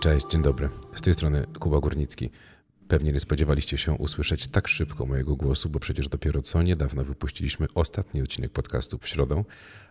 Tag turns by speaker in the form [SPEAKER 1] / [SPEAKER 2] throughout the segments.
[SPEAKER 1] Cześć, dzień dobry. Z tej strony Kuba Górnicki. Pewnie nie spodziewaliście się usłyszeć tak szybko mojego głosu, bo przecież dopiero co niedawno wypuściliśmy ostatni odcinek podcastu w środę,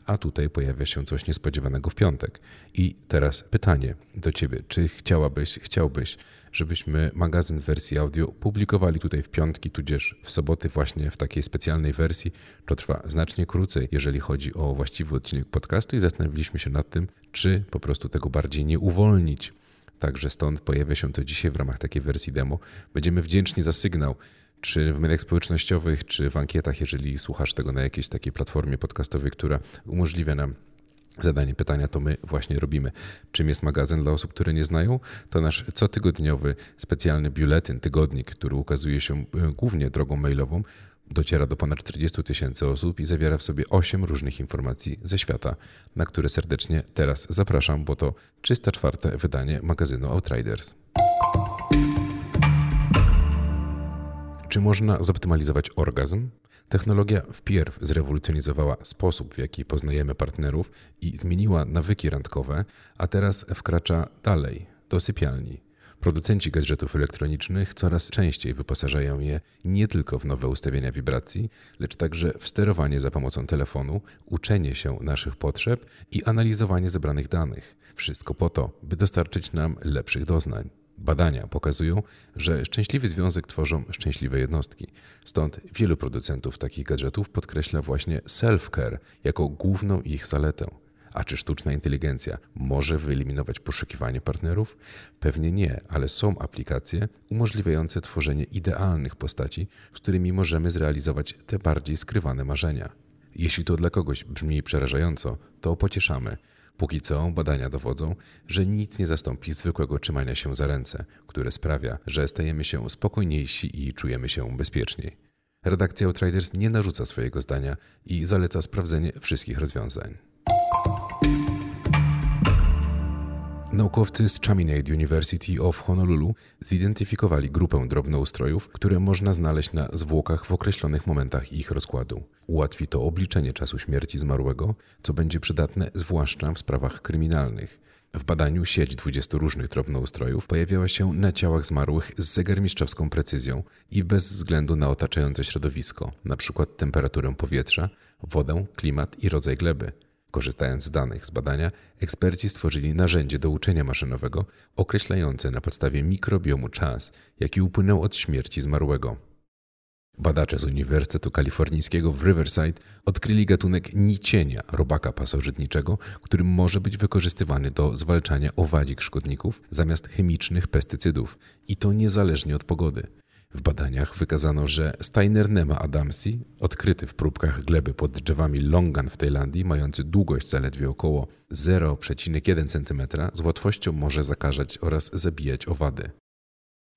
[SPEAKER 1] a tutaj pojawia się coś niespodziewanego w piątek. I teraz pytanie do Ciebie. Czy chciałabyś, chciałbyś, żebyśmy magazyn wersji audio publikowali tutaj w piątki, tudzież w soboty właśnie w takiej specjalnej wersji? To trwa znacznie krócej, jeżeli chodzi o właściwy odcinek podcastu i zastanowiliśmy się nad tym, czy po prostu tego bardziej nie uwolnić Także stąd pojawia się to dzisiaj w ramach takiej wersji demo. Będziemy wdzięczni za sygnał, czy w mediach społecznościowych, czy w ankietach, jeżeli słuchasz tego na jakiejś takiej platformie podcastowej, która umożliwia nam zadanie pytania, to my właśnie robimy. Czym jest magazyn dla osób, które nie znają? To nasz cotygodniowy specjalny biuletyn, tygodnik, który ukazuje się e, głównie drogą mailową, dociera do ponad 40 tysięcy osób i zawiera w sobie 8 różnych informacji ze świata, na które serdecznie teraz zapraszam, bo to 304 wydanie magazynu Outriders. Czy można zoptymalizować orgazm? Technologia wpierw zrewolucjonizowała sposób, w jaki poznajemy partnerów i zmieniła nawyki randkowe, a teraz wkracza dalej, do sypialni, Producenci gadżetów elektronicznych coraz częściej wyposażają je nie tylko w nowe ustawienia wibracji, lecz także w sterowanie za pomocą telefonu, uczenie się naszych potrzeb i analizowanie zebranych danych. Wszystko po to, by dostarczyć nam lepszych doznań. Badania pokazują, że szczęśliwy związek tworzą szczęśliwe jednostki. Stąd wielu producentów takich gadżetów podkreśla właśnie self-care jako główną ich zaletę. A czy sztuczna inteligencja może wyeliminować poszukiwanie partnerów? Pewnie nie, ale są aplikacje umożliwiające tworzenie idealnych postaci, z którymi możemy zrealizować te bardziej skrywane marzenia. Jeśli to dla kogoś brzmi przerażająco, to pocieszamy. Póki co badania dowodzą, że nic nie zastąpi zwykłego trzymania się za ręce, które sprawia, że stajemy się spokojniejsi i czujemy się bezpieczniej. Redakcja Outriders nie narzuca swojego zdania i zaleca sprawdzenie wszystkich rozwiązań. Naukowcy z Chaminade University of Honolulu zidentyfikowali grupę drobnoustrojów, które można znaleźć na zwłokach w określonych momentach ich rozkładu. Ułatwi to obliczenie czasu śmierci zmarłego, co będzie przydatne zwłaszcza w sprawach kryminalnych. W badaniu sieć 20 różnych drobnoustrojów pojawiała się na ciałach zmarłych z zegarmistrzowską precyzją i bez względu na otaczające środowisko, np. temperaturę powietrza, wodę, klimat i rodzaj gleby. Korzystając z danych z badania, eksperci stworzyli narzędzie do uczenia maszynowego określające na podstawie mikrobiomu czas, jaki upłynął od śmierci zmarłego. Badacze z Uniwersytetu Kalifornijskiego w Riverside odkryli gatunek nicienia robaka pasożytniczego, który może być wykorzystywany do zwalczania owadzik szkodników zamiast chemicznych pestycydów i to niezależnie od pogody. W badaniach wykazano, że Steinernema adamsi, odkryty w próbkach gleby pod drzewami longan w Tajlandii, mający długość zaledwie około 0,1 cm, z łatwością może zakażać oraz zabijać owady.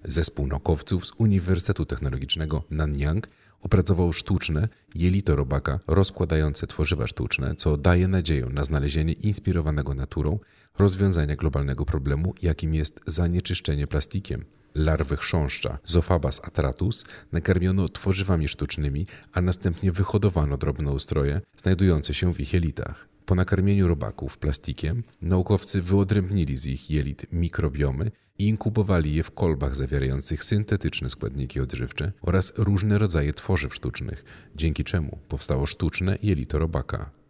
[SPEAKER 1] Zespół naukowców z Uniwersytetu Technologicznego Nanyang opracował sztuczne jelito robaka rozkładające tworzywa sztuczne, co daje nadzieję na znalezienie inspirowanego naturą rozwiązania globalnego problemu, jakim jest zanieczyszczenie plastikiem larwy chrząszcza Zophobas atratus nakarmiono tworzywami sztucznymi, a następnie wyhodowano drobnoustroje znajdujące się w ich jelitach. Po nakarmieniu robaków plastikiem naukowcy wyodrębnili z ich jelit mikrobiomy i inkubowali je w kolbach zawierających syntetyczne składniki odżywcze oraz różne rodzaje tworzyw sztucznych, dzięki czemu powstało sztuczne jelito robaka.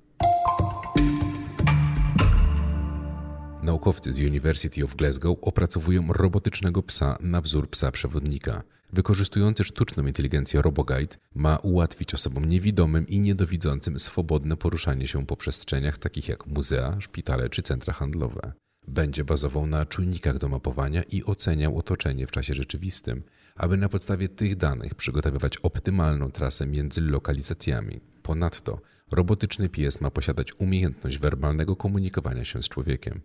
[SPEAKER 1] Naukowcy z University of Glasgow opracowują robotycznego psa na wzór psa przewodnika. Wykorzystujący sztuczną inteligencję RoboGuide ma ułatwić osobom niewidomym i niedowidzącym swobodne poruszanie się po przestrzeniach takich jak muzea, szpitale czy centra handlowe. Będzie bazował na czujnikach do mapowania i oceniał otoczenie w czasie rzeczywistym, aby na podstawie tych danych przygotowywać optymalną trasę między lokalizacjami. Ponadto robotyczny pies ma posiadać umiejętność werbalnego komunikowania się z człowiekiem.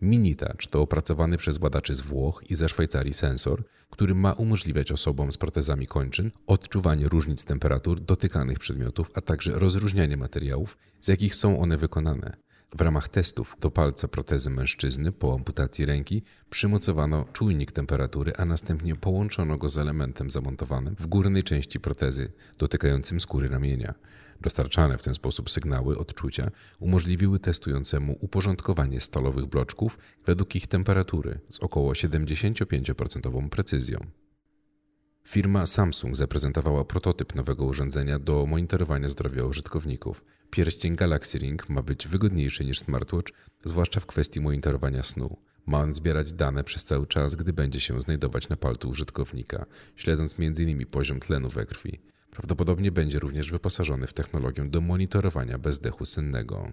[SPEAKER 1] Minitouch to opracowany przez badaczy z Włoch i ze Szwajcarii sensor, który ma umożliwiać osobom z protezami kończyn odczuwanie różnic temperatur dotykanych przedmiotów, a także rozróżnianie materiałów, z jakich są one wykonane. W ramach testów do palca protezy mężczyzny po amputacji ręki przymocowano czujnik temperatury, a następnie połączono go z elementem zamontowanym w górnej części protezy dotykającym skóry ramienia. Dostarczane w ten sposób sygnały odczucia umożliwiły testującemu uporządkowanie stalowych bloczków według ich temperatury z około 75% precyzją. Firma Samsung zaprezentowała prototyp nowego urządzenia do monitorowania zdrowia użytkowników. Pierścień Galaxy Ring ma być wygodniejszy niż smartwatch, zwłaszcza w kwestii monitorowania snu. Ma on zbierać dane przez cały czas, gdy będzie się znajdować na palcu użytkownika, śledząc m.in. poziom tlenu we krwi. Prawdopodobnie będzie również wyposażony w technologię do monitorowania bezdechu sennego.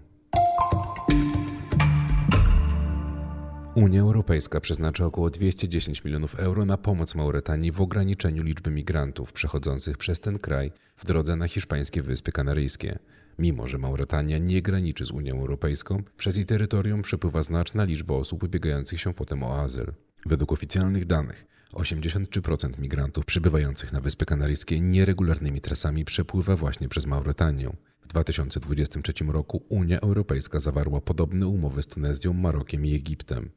[SPEAKER 1] Unia Europejska przeznaczy około 210 milionów euro na pomoc Mauretanii w ograniczeniu liczby migrantów przechodzących przez ten kraj w drodze na hiszpańskie Wyspy Kanaryjskie. Mimo, że Mauretania nie graniczy z Unią Europejską, przez jej terytorium przepływa znaczna liczba osób ubiegających się potem o azyl. Według oficjalnych danych 83% migrantów przybywających na Wyspy Kanaryjskie nieregularnymi trasami przepływa właśnie przez Mauretanię. W 2023 roku Unia Europejska zawarła podobne umowy z Tunezją, Marokiem i Egiptem.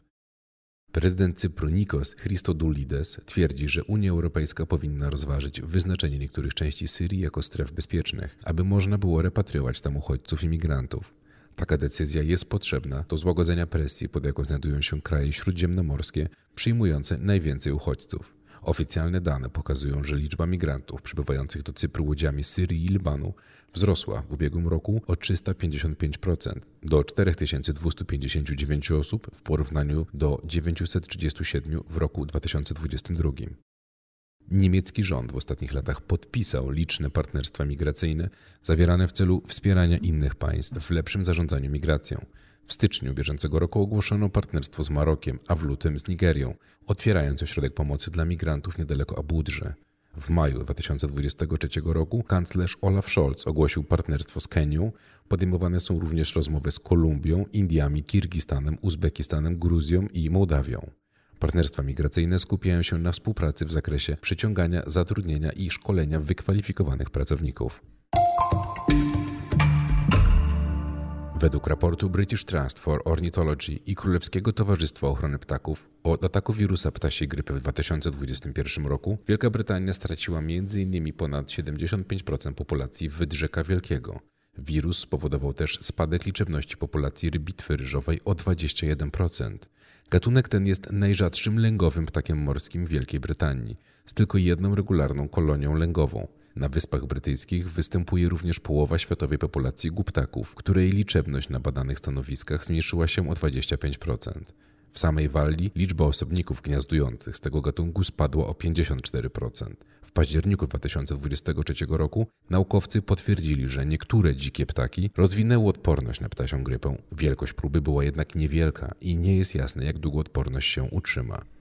[SPEAKER 1] Prezydent Cypru Nikos Christodoulides twierdzi, że Unia Europejska powinna rozważyć wyznaczenie niektórych części Syrii jako stref bezpiecznych, aby można było repatriować tam uchodźców i migrantów. Taka decyzja jest potrzebna do złagodzenia presji, pod jaką znajdują się kraje śródziemnomorskie przyjmujące najwięcej uchodźców. Oficjalne dane pokazują, że liczba migrantów przybywających do Cypru łodziami z Syrii i Libanu wzrosła w ubiegłym roku o 355% do 4259 osób w porównaniu do 937 w roku 2022. Niemiecki rząd w ostatnich latach podpisał liczne partnerstwa migracyjne zawierane w celu wspierania innych państw w lepszym zarządzaniu migracją. W styczniu bieżącego roku ogłoszono partnerstwo z Marokiem, a w lutym z Nigerią, otwierając ośrodek pomocy dla migrantów niedaleko Abudży. W maju 2023 roku kanclerz Olaf Scholz ogłosił partnerstwo z Kenią. Podejmowane są również rozmowy z Kolumbią, Indiami, Kirgistanem, Uzbekistanem, Gruzją i Mołdawią. Partnerstwa migracyjne skupiają się na współpracy w zakresie przyciągania, zatrudnienia i szkolenia wykwalifikowanych pracowników. Według raportu British Trust for Ornithology i Królewskiego Towarzystwa Ochrony Ptaków od ataku wirusa ptasiej grypy w 2021 roku Wielka Brytania straciła m.in. ponad 75% populacji wydrzeka wielkiego. Wirus spowodował też spadek liczebności populacji rybitwy ryżowej o 21%. Gatunek ten jest najrzadszym lęgowym ptakiem morskim w Wielkiej Brytanii, z tylko jedną regularną kolonią lęgową. Na Wyspach Brytyjskich występuje również połowa światowej populacji guptaków, której liczebność na badanych stanowiskach zmniejszyła się o 25%. W samej Walii liczba osobników gniazdujących z tego gatunku spadła o 54%. W październiku 2023 roku naukowcy potwierdzili, że niektóre dzikie ptaki rozwinęły odporność na ptasią grypę. Wielkość próby była jednak niewielka i nie jest jasne, jak długo odporność się utrzyma.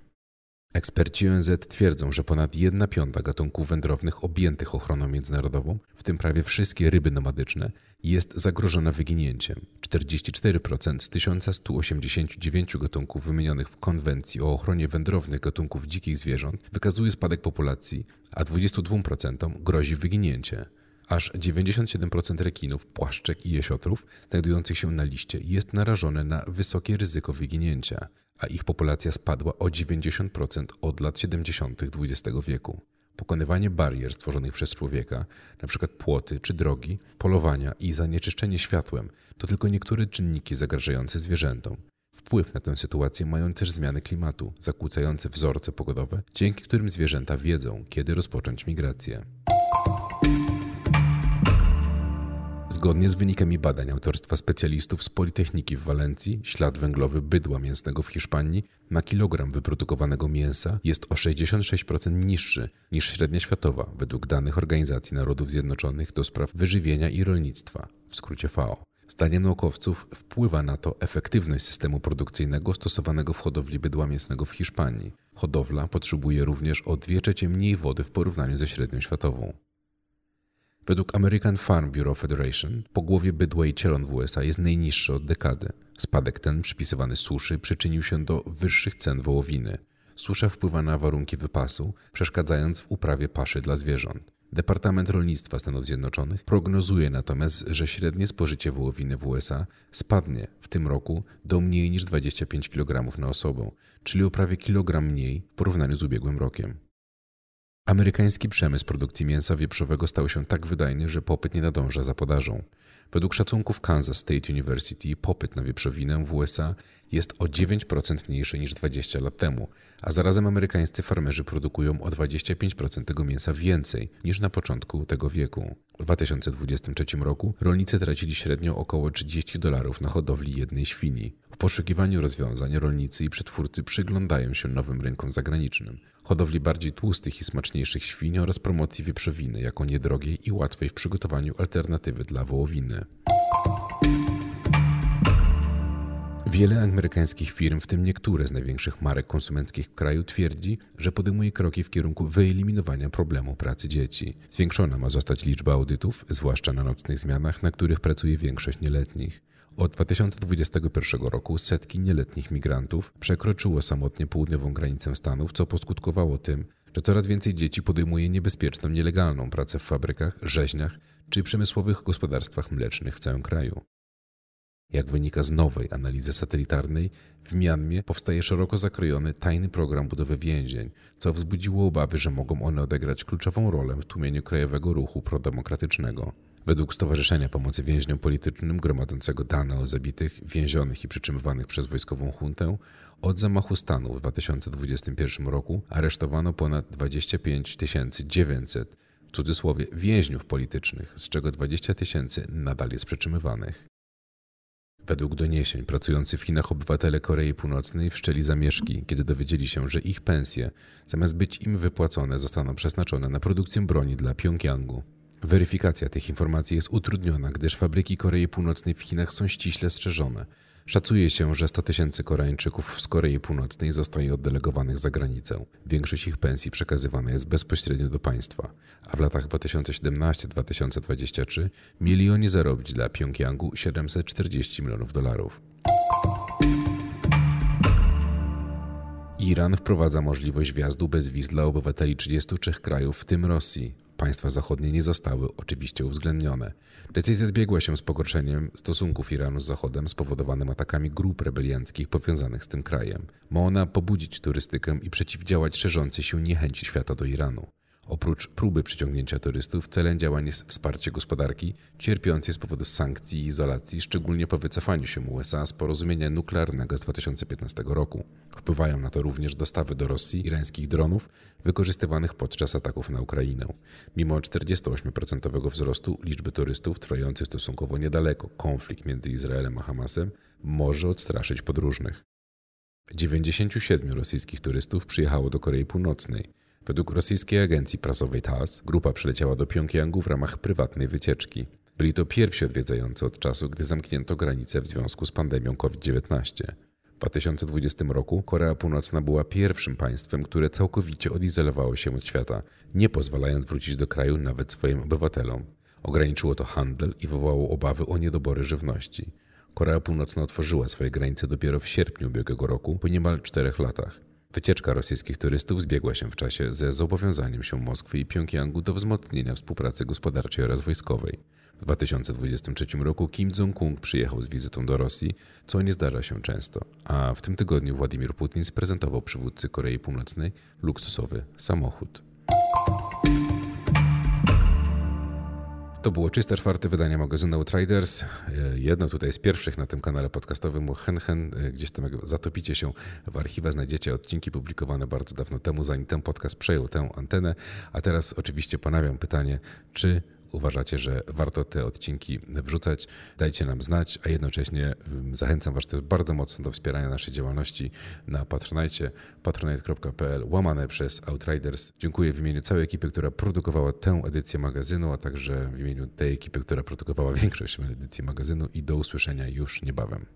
[SPEAKER 1] Eksperci ONZ twierdzą, że ponad 1 piąta gatunków wędrownych objętych ochroną międzynarodową, w tym prawie wszystkie ryby nomadyczne, jest zagrożona wyginięciem. 44% z 1189 gatunków wymienionych w konwencji o ochronie wędrownych gatunków dzikich zwierząt wykazuje spadek populacji, a 22% grozi wyginięcie. Aż 97% rekinów, płaszczek i jesiotrów znajdujących się na liście jest narażone na wysokie ryzyko wyginięcia, a ich populacja spadła o 90% od lat 70. XX wieku. Pokonywanie barier stworzonych przez człowieka, np. płoty czy drogi, polowania i zanieczyszczenie światłem, to tylko niektóre czynniki zagrażające zwierzętom. Wpływ na tę sytuację mają też zmiany klimatu, zakłócające wzorce pogodowe, dzięki którym zwierzęta wiedzą, kiedy rozpocząć migrację. Zgodnie z wynikami badań autorstwa specjalistów z Politechniki w Walencji, ślad węglowy bydła mięsnego w Hiszpanii na kilogram wyprodukowanego mięsa jest o 66% niższy niż średnia światowa według danych Organizacji Narodów Zjednoczonych do spraw wyżywienia i rolnictwa, w skrócie FAO. Zdaniem naukowców wpływa na to efektywność systemu produkcyjnego stosowanego w hodowli bydła mięsnego w Hiszpanii. Hodowla potrzebuje również o 2 trzecie mniej wody w porównaniu ze średnią światową. Według American Farm Bureau Federation pogłowie bydła i cielon w USA jest najniższy od dekady. Spadek ten przypisywany suszy przyczynił się do wyższych cen wołowiny. Susza wpływa na warunki wypasu, przeszkadzając w uprawie paszy dla zwierząt. Departament Rolnictwa Stanów Zjednoczonych prognozuje natomiast, że średnie spożycie wołowiny w USA spadnie w tym roku do mniej niż 25 kg na osobę, czyli o prawie kilogram mniej w porównaniu z ubiegłym rokiem. Amerykański przemysł produkcji mięsa wieprzowego stał się tak wydajny, że popyt nie nadąża za podażą. Według szacunków Kansas State University popyt na wieprzowinę w USA jest o 9% mniejszy niż 20 lat temu, a zarazem amerykańscy farmerzy produkują o 25% tego mięsa więcej niż na początku tego wieku. W 2023 roku rolnicy tracili średnio około 30 dolarów na hodowli jednej świni. W poszukiwaniu rozwiązań rolnicy i przetwórcy przyglądają się nowym rynkom zagranicznym, hodowli bardziej tłustych i smaczniejszych świń oraz promocji wieprzowiny jako niedrogiej i łatwej w przygotowaniu alternatywy dla wołowiny. Wiele amerykańskich firm, w tym niektóre z największych marek konsumenckich w kraju, twierdzi, że podejmuje kroki w kierunku wyeliminowania problemu pracy dzieci. Zwiększona ma zostać liczba audytów, zwłaszcza na nocnych zmianach, na których pracuje większość nieletnich. Od 2021 roku setki nieletnich migrantów przekroczyło samotnie południową granicę Stanów, co poskutkowało tym, że coraz więcej dzieci podejmuje niebezpieczną, nielegalną pracę w fabrykach, rzeźniach czy przemysłowych gospodarstwach mlecznych w całym kraju. Jak wynika z nowej analizy satelitarnej, w Mianmie powstaje szeroko zakrojony tajny program budowy więzień, co wzbudziło obawy, że mogą one odegrać kluczową rolę w tłumieniu krajowego ruchu prodemokratycznego. Według Stowarzyszenia Pomocy Więźniom Politycznym gromadzącego dane o zabitych, więzionych i przytrzymywanych przez wojskową huntę, od zamachu stanu w 2021 roku aresztowano ponad 25 900 w cudzysłowie więźniów politycznych, z czego 20 tysięcy nadal jest przytrzymywanych. Według doniesień pracujący w Chinach obywatele Korei Północnej wszczęli zamieszki, kiedy dowiedzieli się, że ich pensje, zamiast być im wypłacone, zostaną przeznaczone na produkcję broni dla Pjongjangu. Weryfikacja tych informacji jest utrudniona, gdyż fabryki Korei Północnej w Chinach są ściśle strzeżone. Szacuje się, że 100 tysięcy Koreańczyków z Korei Północnej zostaje oddelegowanych za granicę. Większość ich pensji przekazywana jest bezpośrednio do państwa, a w latach 2017-2023 mieli oni zarobić dla Pjongjangu 740 milionów dolarów. Iran wprowadza możliwość wjazdu bez wiz dla obywateli 33 krajów, w tym Rosji. Państwa zachodnie nie zostały oczywiście uwzględnione. Decyzja zbiegła się z pogorszeniem stosunków Iranu z Zachodem spowodowanym atakami grup rebelianckich powiązanych z tym krajem. Ma ona pobudzić turystykę i przeciwdziałać szerzącej się niechęci świata do Iranu. Oprócz próby przyciągnięcia turystów, celem działań jest wsparcie gospodarki cierpiącej z powodu sankcji i izolacji, szczególnie po wycofaniu się USA z porozumienia nuklearnego z 2015 roku. Wpływają na to również dostawy do Rosji irańskich dronów wykorzystywanych podczas ataków na Ukrainę. Mimo 48% wzrostu liczby turystów trwający stosunkowo niedaleko konflikt między Izraelem a Hamasem może odstraszyć podróżnych. 97 rosyjskich turystów przyjechało do Korei Północnej. Według rosyjskiej agencji prasowej TASS grupa przyleciała do Pjongjangu w ramach prywatnej wycieczki. Byli to pierwsi odwiedzający od czasu, gdy zamknięto granice w związku z pandemią COVID-19. W 2020 roku Korea Północna była pierwszym państwem, które całkowicie odizolowało się od świata, nie pozwalając wrócić do kraju nawet swoim obywatelom. Ograniczyło to handel i wywołało obawy o niedobory żywności. Korea Północna otworzyła swoje granice dopiero w sierpniu ubiegłego roku, po niemal czterech latach. Wycieczka rosyjskich turystów zbiegła się w czasie ze zobowiązaniem się Moskwy i Pjongjangu do wzmocnienia współpracy gospodarczej oraz wojskowej. W 2023 roku Kim Jong-un przyjechał z wizytą do Rosji, co nie zdarza się często, a w tym tygodniu Władimir Putin sprezentował przywódcy Korei Północnej luksusowy samochód. To było czyste czwarte wydanie magazynu Outriders. E, jedno tutaj z pierwszych na tym kanale podcastowym o Hen Hen. E, gdzieś tam jak zatopicie się w archiwach, znajdziecie odcinki publikowane bardzo dawno temu, zanim ten podcast przejął tę antenę. A teraz oczywiście ponawiam pytanie, czy uważacie, że warto te odcinki wrzucać, dajcie nam znać, a jednocześnie mm, zachęcam Was też bardzo mocno do wspierania naszej działalności na Patronite, patronite.pl łamane przez Outriders. Dziękuję w imieniu całej ekipy, która produkowała tę edycję magazynu, a także w imieniu tej ekipy, która produkowała większość edycji magazynu i do usłyszenia już niebawem.